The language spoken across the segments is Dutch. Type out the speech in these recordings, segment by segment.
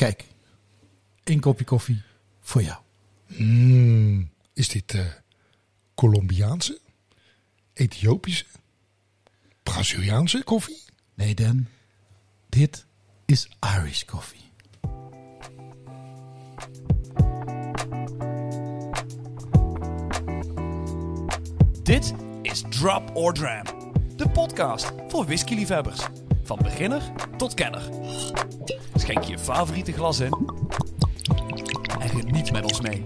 Kijk, één kopje koffie voor jou. Mm, is dit uh, Colombiaanse, Ethiopische, Braziliaanse koffie? Nee, Dan. Dit is Irish koffie. Dit is Drop or Dram, de podcast voor whiskyliefhebbers. Van beginner tot kenner. Schenk je favoriete glas in en geniet met ons mee.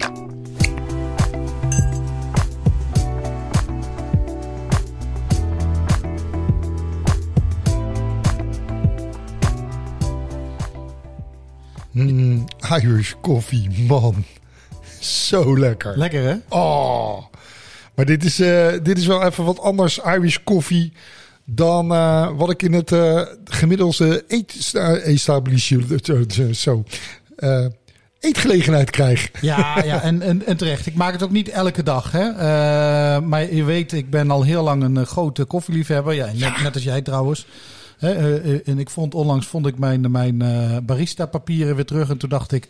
Mm, Irish koffie, man. Zo lekker. Lekker hè? Oh. Maar dit is, uh, dit is wel even wat anders Irish koffie dan uh, wat ik in het uh, gemiddelde eetestablishment zo eetgelegenheid krijg. Ja, ja en, en, en terecht. Ik maak het ook niet elke dag. Hè? maar je weet, ik ben al heel lang een grote koffieliefhebber. Ja, net, ja. net als jij trouwens. Hè? en ik vond onlangs vond ik mijn, mijn barista papieren weer terug. En toen dacht ik,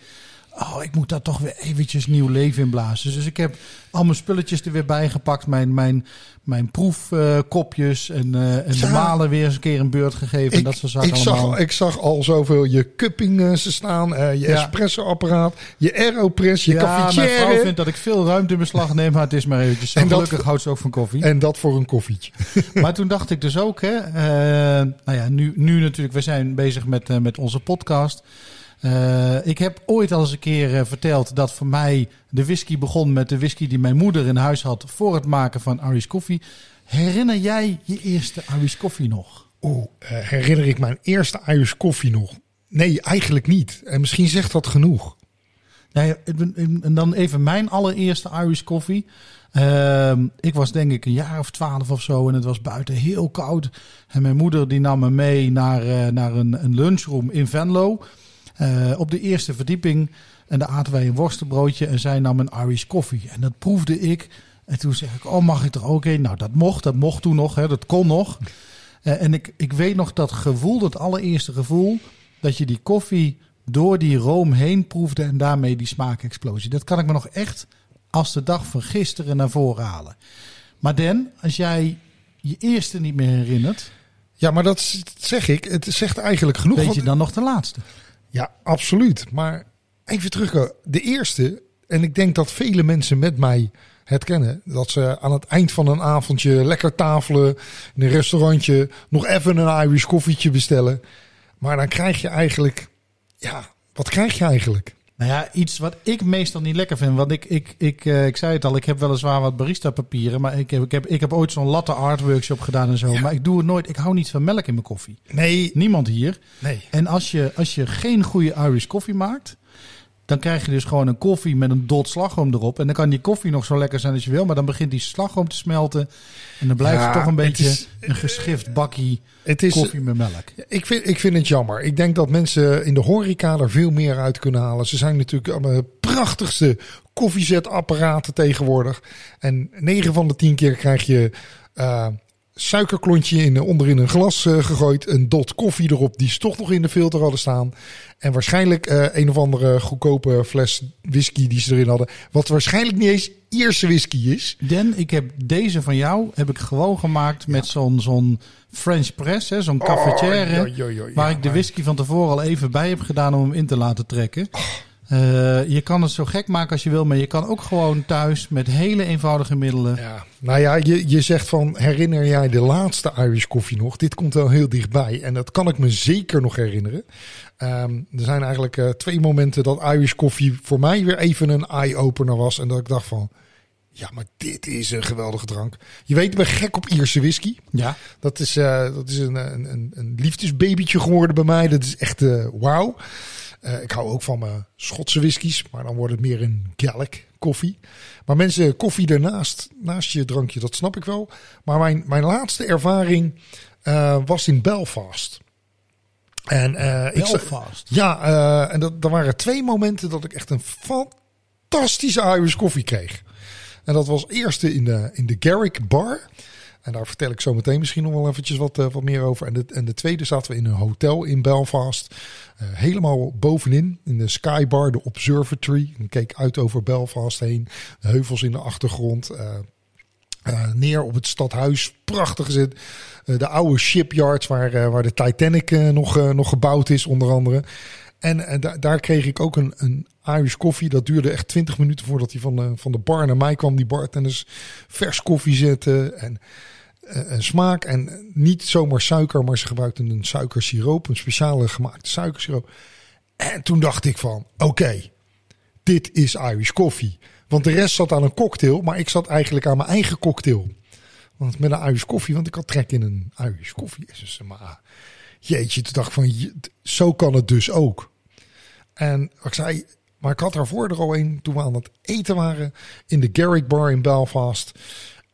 Oh, ik moet daar toch weer eventjes nieuw leven in blazen. Dus ik heb al mijn spulletjes er weer bij gepakt. Mijn, mijn, mijn proefkopjes en, uh, en ja. de malen weer eens een keer een beurt gegeven. Ik, dat soort zaken ik, zag, ik zag al zoveel je cupping staan. Uh, je ja. espresso-apparaat. Je aeropress. Je ja, cafetière. mijn vrouw vindt dat ik veel ruimte in beslag neem. Maar het is maar eventjes zo. En Gelukkig houdt ze ook van koffie. En dat voor een koffietje. maar toen dacht ik dus ook. Hè, nou ja, nu, nu natuurlijk. We zijn bezig met, met onze podcast. Uh, ik heb ooit al eens een keer uh, verteld dat voor mij de whisky begon met de whisky die mijn moeder in huis had voor het maken van Irish koffie. Herinner jij je eerste Irish koffie nog? Oeh, uh, herinner ik mijn eerste Irish koffie nog? Nee, eigenlijk niet. En misschien zegt dat genoeg. Nee, en dan even mijn allereerste Irish koffie. Ehm, ik was denk ik een jaar of twaalf of zo en het was buiten heel koud. En mijn moeder die nam me mee naar, naar een, een lunchroom in Venlo. Uh, op de eerste verdieping. En daar aten wij een worstenbroodje en zij nam een Irish koffie. En dat proefde ik. En toen zeg ik, oh mag ik er ook een? Nou, dat mocht. Dat mocht toen nog. Hè, dat kon nog. Uh, en ik, ik weet nog dat gevoel, dat allereerste gevoel... dat je die koffie door die room heen proefde... en daarmee die smaakexplosie. Dat kan ik me nog echt als de dag van gisteren naar voren halen. Maar Dan, als jij je eerste niet meer herinnert... Ja, maar dat zeg ik. Het zegt eigenlijk genoeg. Weet je dan nog de laatste? Ja, absoluut. Maar even terug. De eerste, en ik denk dat vele mensen met mij het kennen. Dat ze aan het eind van een avondje lekker tafelen in een restaurantje. Nog even een Irish koffietje bestellen. Maar dan krijg je eigenlijk, ja, wat krijg je eigenlijk? Nou ja, iets wat ik meestal niet lekker vind. Want ik, ik, ik, uh, ik zei het al, ik heb weliswaar wat barista papieren. Maar ik heb, ik heb, ik heb ooit zo'n latte art workshop gedaan en zo. Ja. Maar ik doe het nooit. Ik hou niet van melk in mijn koffie. Nee. Niemand hier. Nee. En als je, als je geen goede Irish koffie maakt. Dan krijg je dus gewoon een koffie met een dot slagroom erop. En dan kan die koffie nog zo lekker zijn als je wil. Maar dan begint die slagroom te smelten. En dan blijft ja, het toch een beetje is, een geschift bakkie het is, koffie met melk. Ik vind, ik vind het jammer. Ik denk dat mensen in de horeca er veel meer uit kunnen halen. Ze zijn natuurlijk de prachtigste koffiezetapparaten tegenwoordig. En 9 van de 10 keer krijg je... Uh, suikerklontje in, onderin een glas uh, gegooid. Een dot koffie erop die ze toch nog in de filter hadden staan. En waarschijnlijk uh, een of andere goedkope fles whisky die ze erin hadden. Wat waarschijnlijk niet eens Ierse whisky is. Den, ik heb deze van jou heb ik gewoon gemaakt ja. met zo'n zo'n French press, hè, zo'n cafetière. Oh, jo, jo, jo, waar ik de whisky van tevoren al even bij heb gedaan om hem in te laten trekken. Oh. Uh, je kan het zo gek maken als je wil, maar je kan ook gewoon thuis met hele eenvoudige middelen. Ja, nou ja, je, je zegt van herinner jij de laatste Irish koffie nog? Dit komt wel heel dichtbij en dat kan ik me zeker nog herinneren. Um, er zijn eigenlijk uh, twee momenten dat Irish koffie voor mij weer even een eye-opener was en dat ik dacht van... Ja, maar dit is een geweldige drank. Je weet, ik ben gek op Ierse whisky. Ja. Dat is, uh, dat is een, een, een liefdesbabytje geworden bij mij. Dat is echt uh, wauw. Uh, ik hou ook van mijn Schotse whiskies, maar dan wordt het meer een Gallic koffie. Maar mensen, koffie ernaast, naast je drankje, dat snap ik wel. Maar mijn, mijn laatste ervaring uh, was in Belfast. En, uh, Belfast? Ik, ja, en dat, er waren twee momenten dat ik echt een fantastische Irish koffie kreeg. En dat was eerst in de, in de Garrick Bar. En daar vertel ik zo meteen misschien nog wel eventjes wat, wat meer over. En de, en de tweede zaten we in een hotel in Belfast. helemaal bovenin, in de Skybar, de Observatory. En keek uit over Belfast heen. De heuvels in de achtergrond. neer op het stadhuis. Prachtig zit. de oude shipyards waar, waar de Titanic nog, nog gebouwd is, onder andere. En, en daar kreeg ik ook een, een Irish koffie. Dat duurde echt 20 minuten voordat hij van de, van de bar naar mij kwam. Die bartenders vers koffie zetten en, uh, smaak. En niet zomaar suiker, maar ze gebruikten een suikersiroop. Een speciale gemaakte suikersiroop. En toen dacht ik van, oké, dit is Irish koffie. Want de rest zat aan een cocktail, maar ik zat eigenlijk aan mijn eigen cocktail. Want met een Irish koffie, want ik had trek in een Irish koffie. Dus, maar jeetje, toen dacht ik van, zo kan het dus ook. En ik zei, maar ik had daarvoor er al een toen we aan het eten waren in de Garrick Bar in Belfast.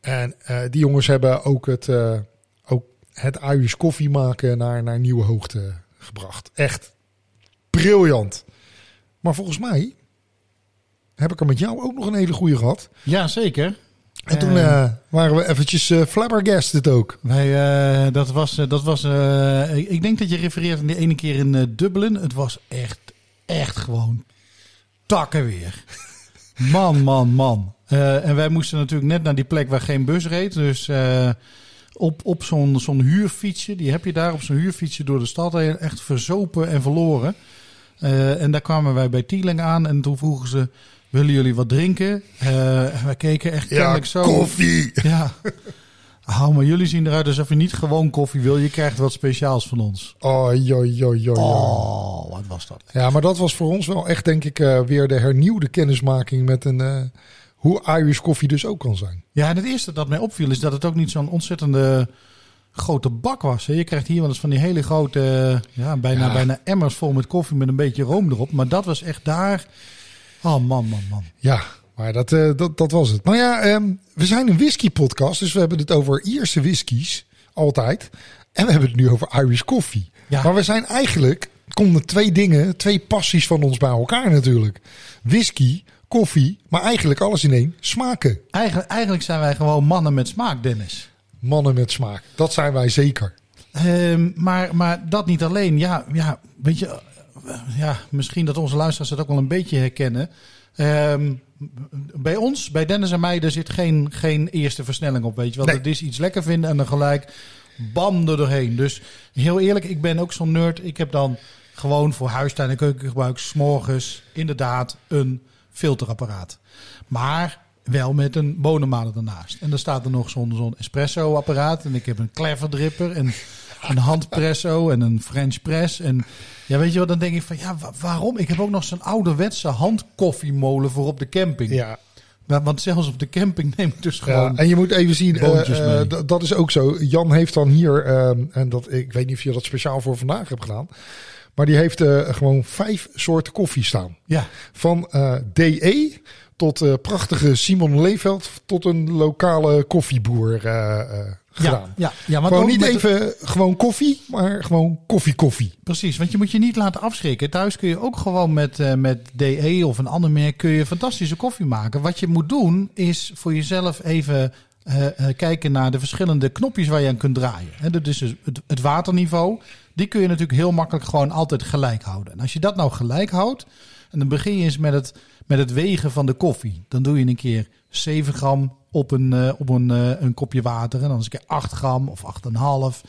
En uh, die jongens hebben ook het, uh, ook het Irish koffie maken naar, naar nieuwe hoogte gebracht. Echt briljant. Maar volgens mij heb ik er met jou ook nog een hele goede gehad. Ja, zeker. En toen uh, waren we eventjes uh, flabbergasted ook. Wij, uh, dat was, dat was ik denk dat je refereert aan die ene keer in Dublin. Het was echt echt gewoon takken weer. Man, man, man. Uh, en wij moesten natuurlijk net naar die plek waar geen bus reed. Dus uh, op, op zo'n zo'n huurfietsje, die heb je daar op zo'n huurfietsje door de stad heen echt verzopen en verloren. Uh, en daar kwamen wij bij Tieling aan en toen vroegen ze, willen jullie wat drinken? en wij keken echt kennelijk zo. koffie! Ja. Hou maar jullie zien eruit alsof je niet gewoon koffie wil. Je krijgt wat speciaals van ons. Oh, jo, jo, jo, Oh, wat was dat? Ja, maar dat was voor ons wel echt, denk ik, uh, weer de hernieuwde kennismaking met een... Uh, hoe Irish koffie dus ook kan zijn. Ja, en het eerste dat mij opviel is dat het ook niet zo'n ontzettende grote bak was. Je krijgt hier wel eens van die hele grote, ja, bijna, ja. bijna emmers vol met koffie met een beetje room erop. Maar dat was echt daar. Oh man, man, man. Ja, maar dat, uh, dat, dat was het. Maar ja, um, we zijn een whisky podcast. Dus we hebben het over Ierse whiskies. Altijd. En we hebben het nu over Irish koffie. Ja. Maar we zijn eigenlijk, konden twee dingen, twee passies van ons bij elkaar natuurlijk. Whisky, koffie, maar eigenlijk alles in één. Smaken. Eigenlijk, eigenlijk zijn wij gewoon mannen met smaak, Dennis. Mannen met smaak. Dat zijn wij zeker. Um, maar, maar dat niet alleen. Ja, ja, weet je, ja, misschien dat onze luisteraars het ook wel een beetje herkennen. Um, bij ons, bij Dennis en mij, er zit geen, geen eerste versnelling op. Weet je wel, nee. dat is iets lekker vinden en dan gelijk bam er doorheen. Dus heel eerlijk, ik ben ook zo'n nerd. Ik heb dan gewoon voor huistuin en keukengebruik s'morgens inderdaad een filterapparaat. Maar wel met een bonenmaler ernaast. En dan staat er nog zo'n zo'n espresso-apparaat. En ik heb een clever dripper en een handpresso en een French press. En ja, weet je wat, dan denk ik van ja, waarom? Ik heb ook nog zo'n ouderwetse handkoffiemolen voor op de camping. Ja. Want zelfs op de camping neem ik dus gewoon. Ja, en je moet even zien, uh, uh, dat is ook zo. Jan heeft dan hier, uh, en dat, ik weet niet of je dat speciaal voor vandaag hebt gedaan. Maar die heeft gewoon vijf soorten koffie staan. Ja. Van DE tot prachtige Simon Leeveld tot een lokale koffieboer gedaan. Ja, ja, maar gewoon niet even gewoon koffie, maar gewoon koffie koffie. Precies, want je moet je niet laten afschrikken. Thuis kun je ook gewoon met, uh, met DE of een ander merk kun je fantastische koffie maken. Wat je moet doen is voor jezelf even uh, uh, kijken naar de verschillende knopjes waar je aan kunt draaien. He, dat is dus het, het waterniveau. Die kun je natuurlijk heel makkelijk gewoon altijd gelijk houden. En als je dat nou gelijk houdt, en dan begin je eens met het, met het wegen van de koffie. Dan doe je een keer 7 gram op een, uh, op een, uh, een kopje water. En dan eens een keer 8 gram of 8,5.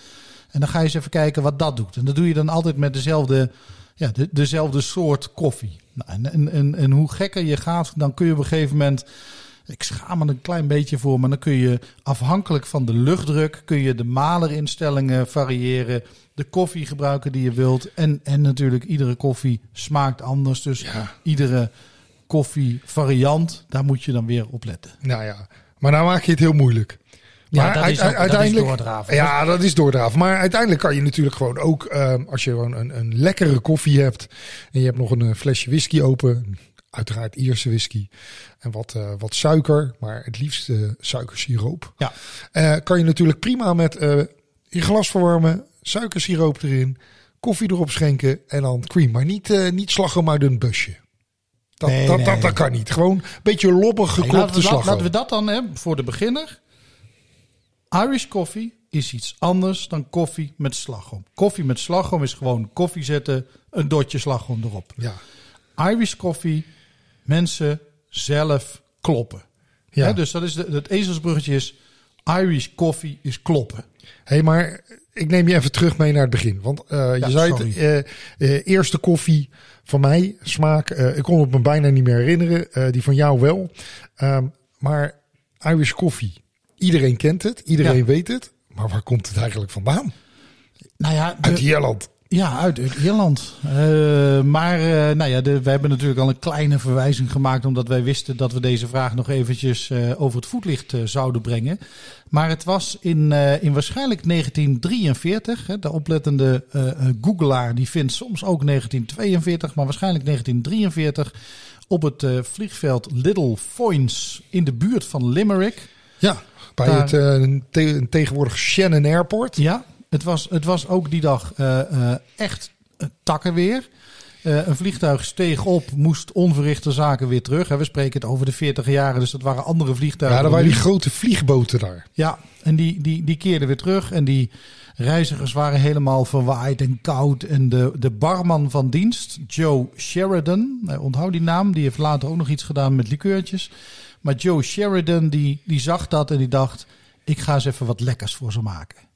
En dan ga je eens even kijken wat dat doet. En dat doe je dan altijd met dezelfde, ja, de, dezelfde soort koffie. Nou, en, en, en hoe gekker je gaat, dan kun je op een gegeven moment... Ik schaam me een klein beetje voor, maar dan kun je afhankelijk van de luchtdruk... kun je de malerinstellingen variëren, de koffie gebruiken die je wilt. En, en natuurlijk, iedere koffie smaakt anders. Dus ja. iedere koffievariant, daar moet je dan weer op letten. Nou ja, maar nou maak je het heel moeilijk. Ja, maar dat is, ook, uiteindelijk, dat is doordraven. Ja, dat is doordraven. Maar uiteindelijk kan je natuurlijk gewoon ook, um, als je gewoon een, een lekkere koffie hebt en je hebt nog een uh, flesje whisky open, uiteraard Ierse whisky en wat, uh, wat suiker, maar het liefst uh, suikersiroop. Ja. Uh, kan je natuurlijk prima met je glas verwarmen, suikersiroop erin, koffie erop schenken en dan cream. Maar niet, niet slagroom uit een busje. Dat, Nee, dat, nee. dat, dat kan niet. Gewoon een beetje lobbig Hey, geklopte laten, we dat, slagroom. laten we dat dan hè, voor de beginner. Irish koffie is iets anders dan koffie met slagroom. Koffie met slagroom is gewoon koffie zetten, een dotje slagroom erop. Ja. Irish koffie, mensen zelf kloppen. Ja. Dus dat is de, het ezelsbruggetje is Irish koffie is kloppen. hey, maar ik neem je even terug mee naar het begin. Want eh, je zei sorry. het, eh, eh, eerste koffie van mij, smaak, ik kon het me bijna niet meer herinneren. die van jou wel. Ehm, maar Irish koffie, iedereen kent het, iedereen Ja. weet het. Maar waar komt het eigenlijk vandaan? Nou ja, Uit de- Ierland. Ja, uit, Ierland. Eh, maar eh, nou ja, de, wij hebben natuurlijk al een kleine verwijzing gemaakt, omdat wij wisten dat we deze vraag nog eventjes eh, over het voetlicht zouden brengen. Maar het was in, in waarschijnlijk 1943. Hè, de oplettende googelaar die vindt soms ook 1942, maar waarschijnlijk 1943 op het vliegveld Little Foynes in de buurt van Limerick. Ja, bij Daar- het te- tegenwoordig Shannon Airport. Ja, het was, het was ook die dag eh, eh, echt takkenweer. Eh, een vliegtuig steeg op, moest onverrichte zaken weer terug. Hè, we spreken het over de 40 jaren, dus dat waren andere vliegtuigen. Ja, daar dan waren die grote vliegboten daar. Ja, en die, die, die keerden weer terug. En die reizigers waren helemaal verwaaid en koud. En de, de barman van dienst, Joe Sheridan, onthoud die naam, die heeft later ook nog iets gedaan met likeurtjes. Maar Joe Sheridan, die, die zag dat en die dacht, ik ga eens even wat lekkers voor ze maken.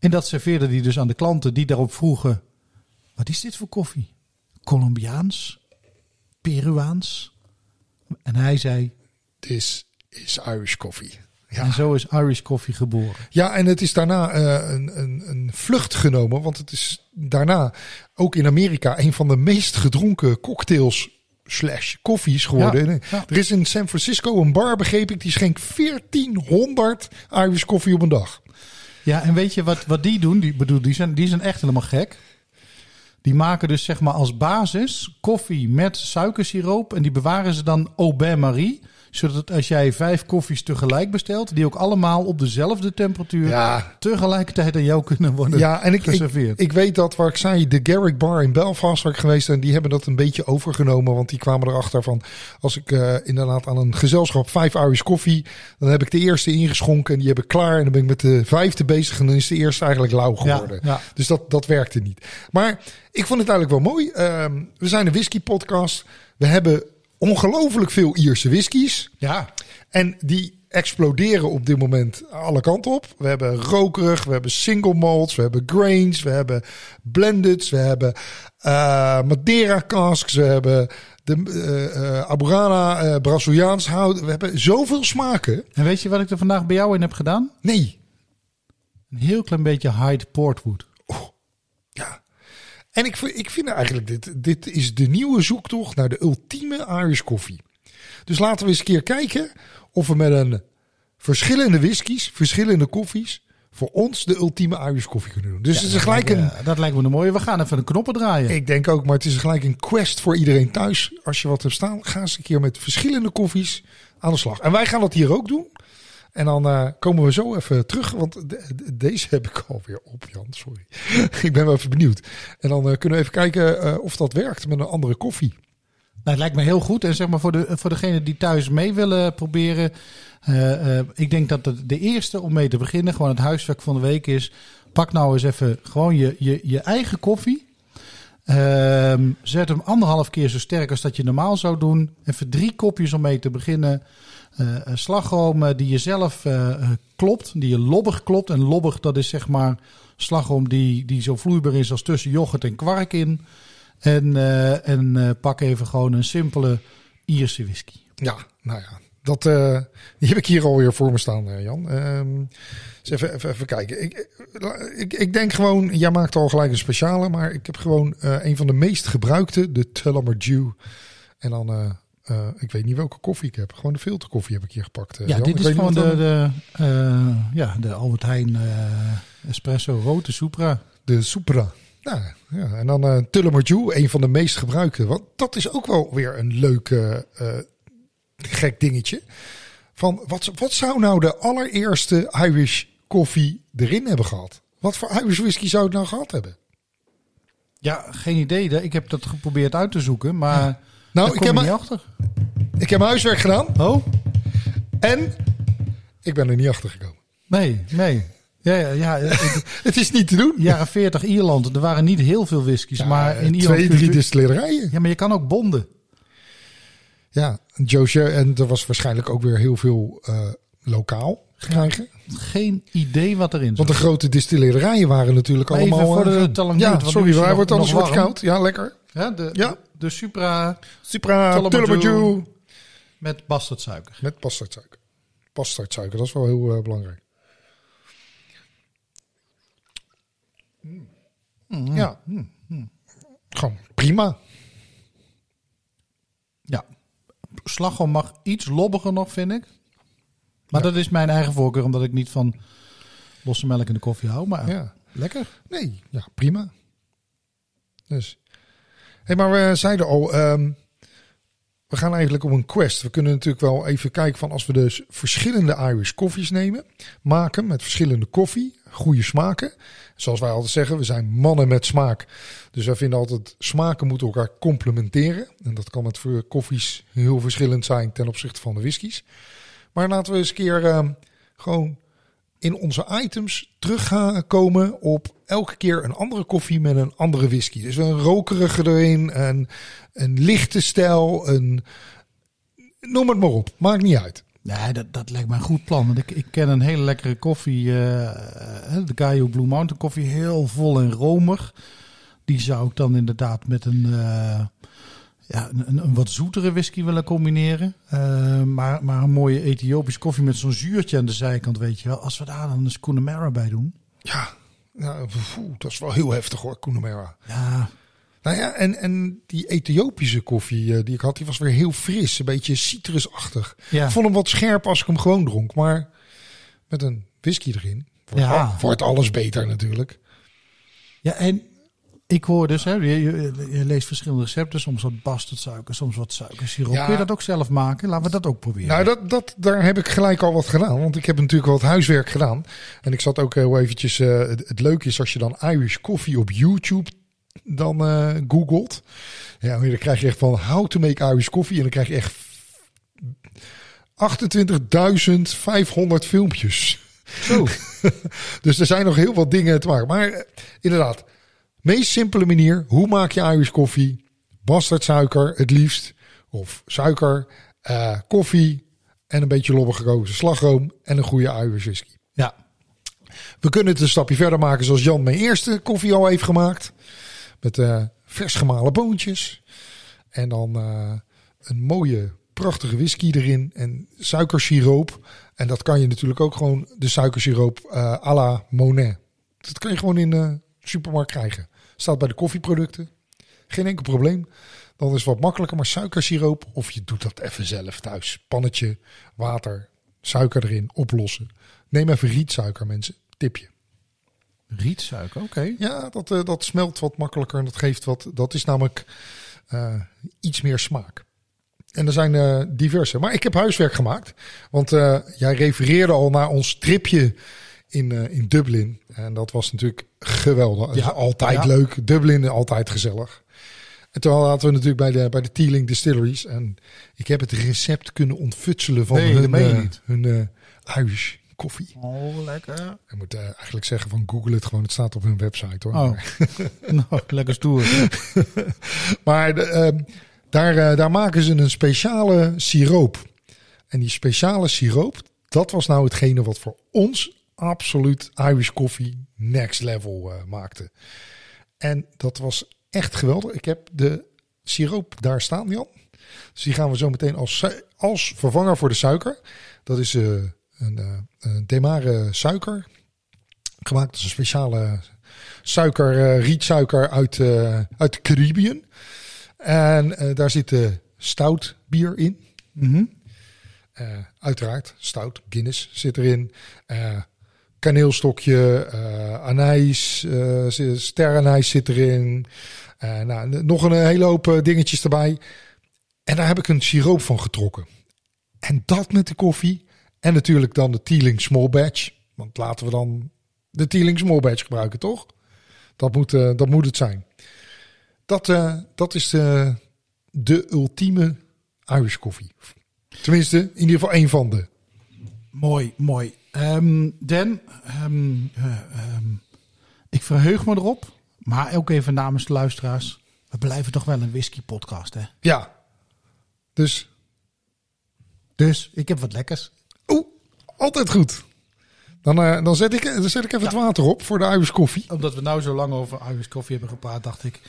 En dat serveerde hij dus aan de klanten die daarop vroegen, wat is dit voor koffie? Colombiaans? Peruaans? En hij zei, This is Irish coffee. Ja. en zo is Irish koffie geboren. Ja, en het is daarna eh, een, een, een vlucht genomen. Want het is daarna ook in Amerika een van de meest gedronken cocktails slash koffies geworden. Ja, ja. Er is in San Francisco een bar, begreep ik, die schenkt 1400 Irish koffie op een dag. Ja, en weet je wat, wat die doen? Die, bedoel, die, zijn, die zijn echt helemaal gek. Die maken dus zeg maar als basis koffie met suikersiroop. En die bewaren ze dan au bain-marie. Zodat als jij vijf koffies tegelijk bestelt, die ook allemaal op dezelfde temperatuur Ja. tegelijkertijd aan jou kunnen worden Ja, en ik, ik, geserveerd. ik weet dat waar ik zei, de Garrick Bar in Belfast waar ik geweest en die hebben dat een beetje overgenomen. Want die kwamen erachter van, als ik eh, inderdaad aan een gezelschap vijf Irish koffie, dan heb ik de eerste ingeschonken en die heb ik klaar. En dan ben ik met de vijfde bezig en dan is de eerste eigenlijk lauw geworden. ja. Dus dat, dat werkte niet. Maar ik vond het eigenlijk wel mooi. Ehm, we zijn een whisky podcast. We hebben ongelooflijk veel Ierse whiskies. ja, En die exploderen op dit moment alle kanten op. We hebben rokerig, we hebben single malts, we hebben grains, we hebben blendeds, we hebben eh, Madeira casks, we hebben de eh Aburana, Braziliaans hout. We hebben zoveel smaken. en weet je wat ik er vandaag bij jou in heb gedaan? Nee, Een heel klein beetje Hyde Portwood. En ik, vind- ik vind eigenlijk dit, dit is de nieuwe zoektocht naar de ultieme Irish koffie. Dus laten we eens een keer kijken of we met een verschillende whiskies, verschillende koffies, voor ons de ultieme Irish koffie kunnen doen. Dus het is gelijk een, dat lijkt me een mooie. We gaan even de knoppen draaien. ik denk ook, maar het is gelijk een quest voor iedereen thuis. Als je wat hebt staan, ga eens een keer met verschillende koffies aan de slag. En wij gaan dat hier ook doen. En dan eh, komen we zo even terug, want de- de- deze heb ik alweer op, Jan. Sorry. ik ben wel even benieuwd. En dan eh, kunnen we even kijken eh, of dat werkt met een andere koffie. Nou, het lijkt me heel goed. En zeg maar voor, de, voor degene die thuis mee willen proberen. ik denk dat de, de eerste om mee te beginnen, gewoon het huiswerk van de week is. Pak nou eens even gewoon je, je, je eigen koffie. Ehm, zet hem anderhalf keer zo sterk als dat je normaal zou doen. Even drie kopjes om mee te beginnen. Eh, eh, slagroom eh, die je zelf eh, klopt, die je lobbig klopt. En lobbig, dat is zeg maar slagroom die, die zo vloeibaar is als tussen yoghurt en kwark in. En, en pak even gewoon een simpele Ierse whisky. Ja, nou ja. Dat, die heb ik hier alweer voor me staan, Jan. Ehm, even, even, kijken. Ik, ik, ik denk gewoon, jij maakt al gelijk een speciale, maar ik heb gewoon een van de meest gebruikte, de Tullamore Dew. En dan, eh, ik weet niet welke koffie ik heb. Gewoon de filterkoffie heb ik hier gepakt. eh, Ja, Jan. dit Ik is gewoon de, de, eh, ja, de Albert Heijn Espresso Rote Supra. De Supra. Nou, ja, en dan eh Tullamore Dew, een van de meest gebruikte. Want dat is ook wel weer een leuk gek dingetje. Van wat, wat zou nou de allereerste Irish koffie erin hebben gehad? Wat voor Irish whisky zou het nou gehad hebben? Ja, geen idee. Ik heb dat geprobeerd uit te zoeken, maar Nou, ik kom heb, niet achter. ik heb mijn huiswerk gedaan Oh, en ik ben er niet achter gekomen. Nee, nee. Ja, ja, ja. Het is niet te doen. jaren 40 Ierland, er waren niet heel veel whiskies, maar in Ierland... twee, drie distillerijen. Ja, maar je kan ook bonden. Ja, Joe Sher- en er was waarschijnlijk ook weer heel veel eh, lokaal krijgen. Geen idee wat erin zit. Want de grote distillerijen waren natuurlijk Maar even allemaal... voor de lang ja, sorry, nog- wordt alles wat koud. Ja, lekker. Ja, de, Ja. De, Supra Supra. Tullamajou. met bastardsuiker. Met pastardsuiker. Pastardsuiker, dat is wel heel eh, belangrijk. Ja. Gewoon prima. Ja. Slagroom mag iets lobbiger nog, vind ik. Maar dat is mijn eigen voorkeur, omdat ik niet van losse melk in de koffie hou. Maar Ja. lekker. Nee, ja, prima. Dus. Hey, maar we zeiden al, ehm, we gaan eigenlijk op een quest. We kunnen natuurlijk wel even kijken van als we dus verschillende Irish koffies nemen, maken met verschillende koffie, goede smaken. Zoals wij altijd zeggen, we zijn mannen met smaak. Dus wij vinden altijd smaken moeten elkaar complementeren. En dat kan met voor koffies heel verschillend zijn ten opzichte van de whiskies. Maar laten we eens een keer ehm, gewoon in onze items terugkomen op elke keer een andere koffie met een andere whisky. Dus een rokerige erin, een, een lichte stijl, een... Noem het maar op, maakt niet uit. Nee, dat, dat lijkt mij een goed plan. Want ik, ik ken een hele lekkere koffie. eh, eh, de Gaio Blue Mountain koffie. Heel vol en romig. Die zou ik dan inderdaad met een, eh, ja, een, een wat zoetere whisky willen combineren. Eh, maar, maar een mooie Ethiopische koffie met zo'n zuurtje aan de zijkant, weet je wel. Als we daar dan een Connemara bij doen. Ja, nou, poeh, dat is wel heel heftig hoor, Kunamera. Ja, Nou ja, en, en die Ethiopische koffie eh, die ik had, die was weer heel fris. Een beetje citrusachtig. Ja. Ik vond hem wat scherp als ik hem gewoon dronk. Maar met een whisky erin wordt, Ja. wordt alles beter natuurlijk. Ja, en ik hoor dus, hè, je, je, je leest verschillende recepten. Soms wat bastardsuiker, soms wat suikersiroop. Ja. Kun je dat ook zelf maken? Laten we dat ook proberen. Nou, dat, dat, daar heb ik gelijk al wat gedaan. Want ik heb natuurlijk wat huiswerk gedaan. En ik zat ook heel eventjes... eh, het, het leuke is als je dan Irish Coffee op YouTube dan eh googelt. Ja, dan krijg je echt van how to make Irish coffee. En dan krijg je echt 28.500 filmpjes. Zo. Dus er zijn nog heel wat dingen te maken. Maar eh, inderdaad, meest simpele manier. Hoe maak je Irish koffie? Bastardsuiker het liefst. Of suiker, eh, koffie en een beetje lobber gekozen slagroom en een goede Irish whisky. Ja. We kunnen het een stapje verder maken zoals Jan mijn eerste koffie al heeft gemaakt. Met eh, vers gemalen boontjes. En dan eh, een mooie, prachtige whisky erin. En suikersiroop. En dat kan je natuurlijk ook gewoon de suikersiroop eh à la Monet. Dat kan je gewoon in de supermarkt krijgen. Staat bij de koffieproducten. Geen enkel probleem. Dan is het wat makkelijker. Maar suikersiroop, of je doet dat even zelf thuis. Pannetje, water, suiker erin, oplossen. Neem even rietsuiker mensen. Tipje. Rietsuiker, oké. Ja, dat, eh, dat smelt wat makkelijker en dat geeft wat. Dat is namelijk eh, iets meer smaak. En er zijn eh, diverse. Maar ik heb huiswerk gemaakt. Want jij refereerde al naar ons tripje in, eh, in Dublin. En dat was natuurlijk geweldig. Is Ja, altijd ja. leuk. Dublin, altijd gezellig. En toen hadden we natuurlijk bij de, bij de Teeling Distilleries. En ik heb het recept kunnen ontfutselen van Nee, hun, eh, niet. hun eh, Irish koffie. Oh, lekker. Ik moet eigenlijk zeggen van Google het gewoon. Het staat op hun website hoor. Oh, nou, lekker stoer. Maar de, ehm, daar, daar maken ze een speciale siroop. En die speciale siroop, dat was nou hetgene wat voor ons absoluut Irish coffee next level eh, maakte. En dat was echt geweldig. Ik heb de siroop daar staan, Jan. Dus die gaan we zo meteen als, als vervanger voor de suiker. Dat is eh, een, eh, een demare suiker. Gemaakt als een speciale suiker, rietsuiker uit, uit de Caribbean. En daar zit stout bier in. Mhm. Uiteraard, stout, Guinness zit erin. Eh, kaneelstokje, eh anijs, eh, zi- sterrenijs zit erin. Eh, nou, nog een hele hoop eh, dingetjes erbij. En daar heb ik een siroop van getrokken. En dat met de koffie. En natuurlijk dan de Teeling Small Batch. Want laten we dan de Teeling Small Batch gebruiken, toch? Dat moet, eh, dat moet het zijn. Dat, eh, dat is de, de ultieme Irish koffie. Tenminste, in ieder geval één van de. Mooi, mooi. Ehm, Dan, ehm, eh, ehm, ik verheug me erop. Maar ook even namens de luisteraars. We blijven toch wel een whisky podcast, hè? Ja. Dus, Dus ik heb wat lekkers. oeh, altijd goed. Dan, eh, dan, zet ik, dan zet ik even het water op voor de Irish koffie. Omdat we nou zo lang over Irish koffie hebben gepraat, dacht ik.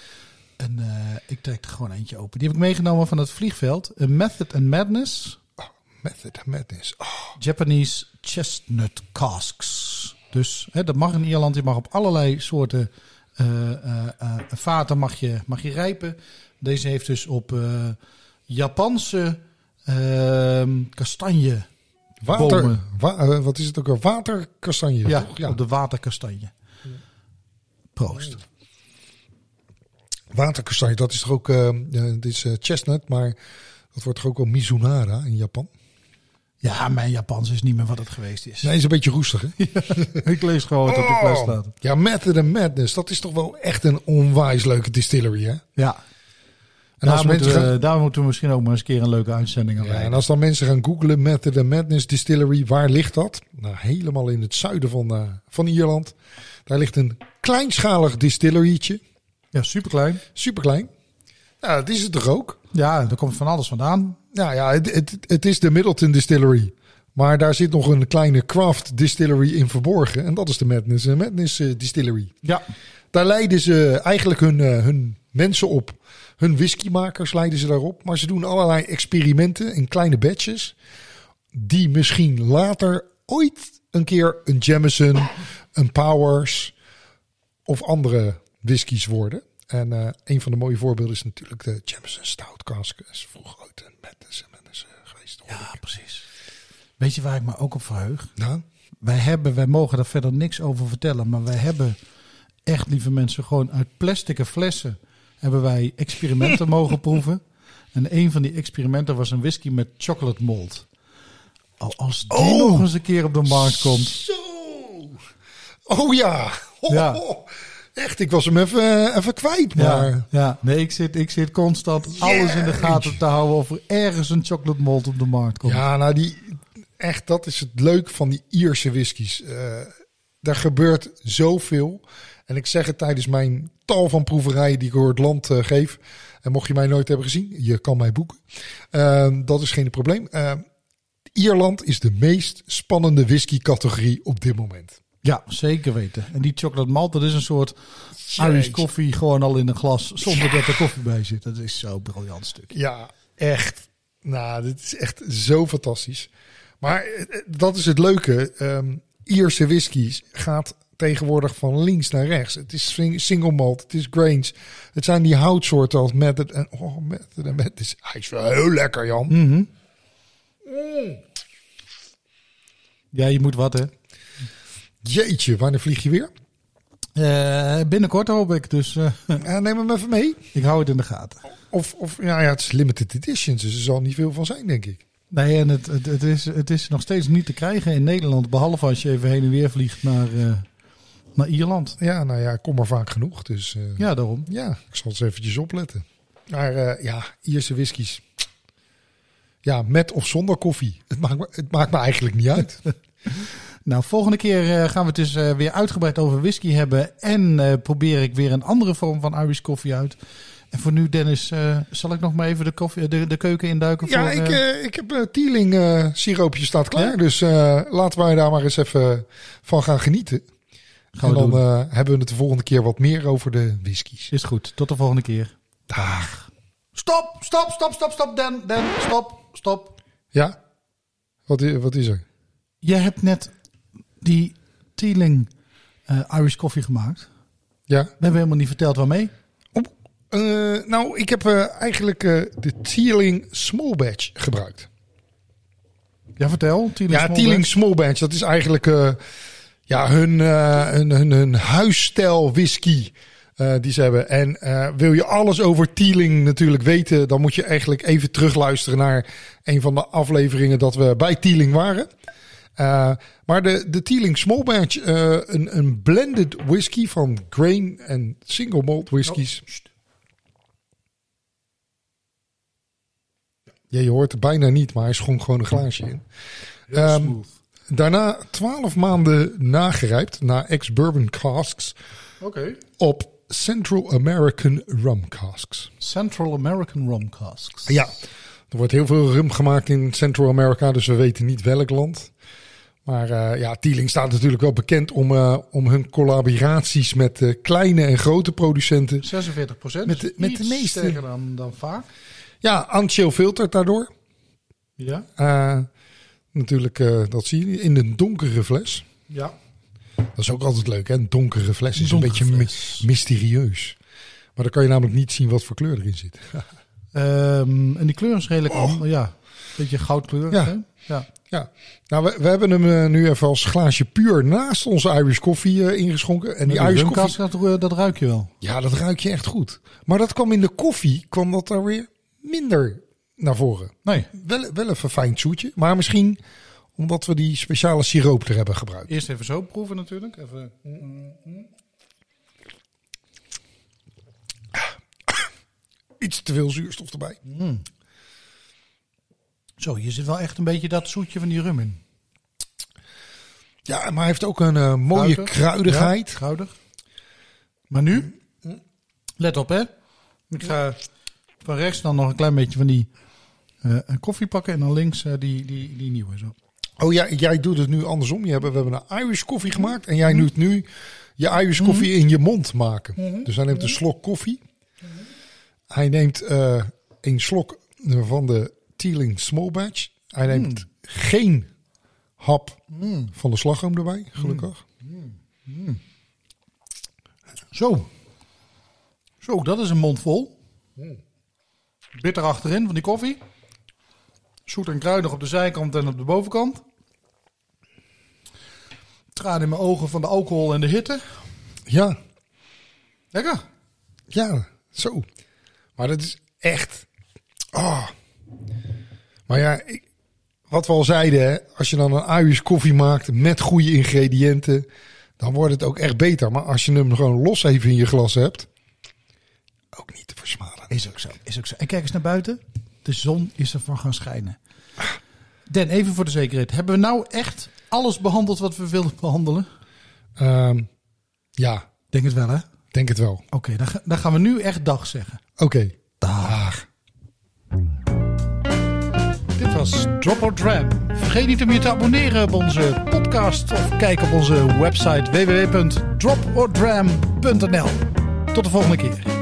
En eh, ik trek er gewoon eentje open. Die heb ik meegenomen van het vliegveld. Een Method and Madness. Method Madness. Oh, Japanese chestnut casks. Dus hè, dat mag in Ierland. Je mag op allerlei soorten eh, eh, eh, vaten mag je, mag je rijpen. Deze heeft dus op Japanse ehm kastanje. water. Wa- wat is het ook al? Waterkastanje. Ja, toch? ja. op de waterkastanje. Proost. Waterkastanje, dat is toch ook. eh, dit is chestnut, maar dat wordt toch ook wel Mizunara in Japan? Ja, mijn Japans is niet meer wat het geweest is. Nee, is een beetje roestig, hè? Ik lees gewoon wat op de fles Oh, staat. ja, Method and Madness, dat is toch wel echt een onwijs leuke distillery, hè? Ja, En daar als, moeten, we, gaan, daar moeten we misschien ook maar eens een keer een leuke uitzending aan ja, en als dan mensen gaan googlen Method and Madness Distillery, waar ligt dat? Nou, helemaal in het zuiden van, eh, van Ierland. Daar ligt een kleinschalig distillerytje, Ja, superklein. superklein. Nou, dat is het toch ook? Ja, er komt van alles vandaan. Nou ja, het, het, het is de Middleton Distillery. Maar daar zit nog een kleine craft distillery in verborgen. En dat is de Madness, eh, Madness eh, Distillery. Ja, Daar leiden ze eigenlijk hun, eh, hun mensen op. Hun whiskymakers leiden ze daarop. Maar ze doen allerlei experimenten in kleine batches. Die misschien later ooit een keer een Jameson, een Powers of andere whiskies worden. En eh, een van de mooie voorbeelden is natuurlijk de Jameson Stout Cask. Is vroeger ooit een Madness, Madness eh, geweest. ja, ik. precies. Weet je waar ik me ook op verheug? Nou, Wij hebben, wij mogen daar verder niks over vertellen, maar wij hebben echt, lieve mensen, gewoon uit plastic flessen hebben wij experimenten mogen proeven. En een van die experimenten was een whisky met chocolate malt. Oh, als die Oh. nog eens een keer op de markt komt. Zo. Oh ja. Ho, Ja. ho. Echt, ik was hem even, even kwijt. Maar Ja, ja, nee, ik zit, ik zit constant alles in de gaten te houden of er ergens een chocolate malt op de markt komt. Ja, nou die echt, dat is het leuk van die Ierse whiskies. Eh daar gebeurt zoveel. En ik zeg het tijdens mijn tal van proeverijen die ik door het land eh, geef. En mocht je mij nooit hebben gezien, je kan mij boeken. Ehm, dat is geen probleem. Ehm, Ierland is de meest spannende whisky-categorie op dit moment. Ja, zeker weten. En die chocolate malt, dat is een soort Irish koffie gewoon al in een glas zonder dat er koffie bij zit. Dat is zo'n briljant stuk. Ja, echt. Nou, dit is echt zo fantastisch. Maar eh, eh, dat is het leuke. Ehm, Ierse whiskies gaat tegenwoordig van links naar rechts. Het is sing- single malt, het is grains. Het zijn die houtsoorten als method en oh, method en method. is- Hij is wel heel lekker, Jan. Mhm. Ja, je moet wat hè. Jeetje, wanneer vlieg je weer? Eh, binnenkort hoop ik, dus eh, neem hem even mee. ik hou het in de gaten. Of, of ja, ja, het is limited editions, dus er zal niet veel van zijn, denk ik. Nee, en het, het, het, is, het is nog steeds niet te krijgen in Nederland. Behalve als je even heen en weer vliegt naar, eh, naar Ierland. Ja, nou ja, ik kom er vaak genoeg. Dus Ja, daarom. Ja, ik zal eens eventjes opletten. Maar ja, Ierse whiskies. Ja, met of zonder koffie. Het maakt me, het maakt me eigenlijk niet uit. Nou, volgende keer eh, gaan we het dus eh, weer uitgebreid over whisky hebben. En eh, probeer ik weer een andere vorm van Irish koffie uit. En voor nu, Dennis, zal ik nog maar even de, koffie, de, de keuken induiken? ja, voor, ik, ik heb uh, Tieling eh, siroopje staat klaar. Ja? Dus laten wij daar maar eens even van gaan genieten. Gaan en dan hebben we het de volgende keer wat meer over de whiskies. Is goed. Tot de volgende keer. Dag. Stop, stop, stop, stop, stop, Dan, Dan, stop, stop. Ja? Wat, wat is er? Je hebt net die Teeling eh, Irish koffie gemaakt. Ja? We hebben helemaal niet verteld waarmee. Oh, eh, nou, ik heb eh, eigenlijk de Tieling Small Batch gebruikt. Ja, vertel. Teeling Ja, Batch. Small Batch, dat is eigenlijk ja, hun, hun, hun, hun huisstijl whisky die ze hebben. En wil je alles over Tieling natuurlijk weten, dan moet je eigenlijk even terugluisteren naar een van de afleveringen dat we bij Tieling waren. Eh, maar de, de Tieling Small Batch, eh, een, een blended whisky van grain en single malt whiskies. Ja, je hoort het bijna niet, maar hij schonk gewoon een glaasje in. Ehm. Daarna 12 maanden nagerijpt na ex-bourbon casks op Central American rum casks. Central American rum casks. Ja, er wordt heel veel rum gemaakt in Central America, dus we weten niet welk land. Maar eh, ja, Tieling staat natuurlijk wel bekend om, eh, om hun collaboraties met eh, kleine en grote producenten. 46 procent. Met de- met de meeste. sterker dan, dan vaak. Ja, Ancho filtert daardoor. Ja. Natuurlijk, dat zie je in een donkere fles. Ja. Dat is ook altijd leuk, hè? Een donkere fles is Donkere een beetje my- mysterieus. Maar dan kan je namelijk niet zien wat voor kleur erin zit. Ehm, en die kleur is redelijk Oh. ja, een beetje goudkleurig. Ja. hè? ja. Ja, nou, we, we hebben hem eh, nu even als glaasje puur naast onze Irish koffie eh, ingeschonken. En die Irish koffie, dat, ru- dat ruik je wel. ja, dat ruik je echt goed. Maar dat kwam in de koffie, kwam dat daar weer minder naar voren. Nee, Wel, wel een verfijnd zoetje, maar misschien omdat we die speciale siroop er hebben gebruikt. eerst even zo proeven natuurlijk. Even. Iets te veel zuurstof erbij. Zo, hier zit wel echt een beetje dat zoetje van die rum in. Ja, maar hij heeft ook een eh, mooie Kruidig. kruidigheid. Ja, kruidig. Maar nu, let op hè. Ik ga van rechts dan nog een klein beetje van die eh, koffie pakken. En dan links eh, die, die, die nieuwe zo. Oh ja, jij doet het nu andersom. Je hebben, we hebben een Irish koffie gemaakt en jij doet nu je Irish koffie in je mond maken. Dus hij neemt een slok koffie. Hij neemt een slok van de Teeling Small Batch. Hij neemt geen hap van de slagroom erbij, gelukkig. Zo. Zo, dat is een mond vol. Bitter achterin van die koffie. Zoet en kruidig op de zijkant en op de bovenkant. Traan in mijn ogen van de alcohol en de hitte. Ja, Lekker. ja, zo. Maar dat is echt... Ah. Maar ja, ik- wat we al zeiden, hè, als je dan een Irish koffie maakt met goede ingrediënten, dan wordt het ook echt beter. Maar als je hem gewoon los even in je glas hebt, ook niet te versmalen. Is ook zo. Is ook zo. En kijk eens naar buiten. De zon is ervan gaan schijnen. Den, even voor de zekerheid. Hebben we nou echt alles behandeld wat we wilden behandelen? Ehm, ja, Denk het wel, hè? denk het wel. Oké, dan, dan gaan we nu echt dag zeggen. Oké. Dag. Dit was Drop or Dram. Vergeet niet om je te abonneren op onze podcast of kijk op onze website www.dropordram.nl. Tot de volgende keer.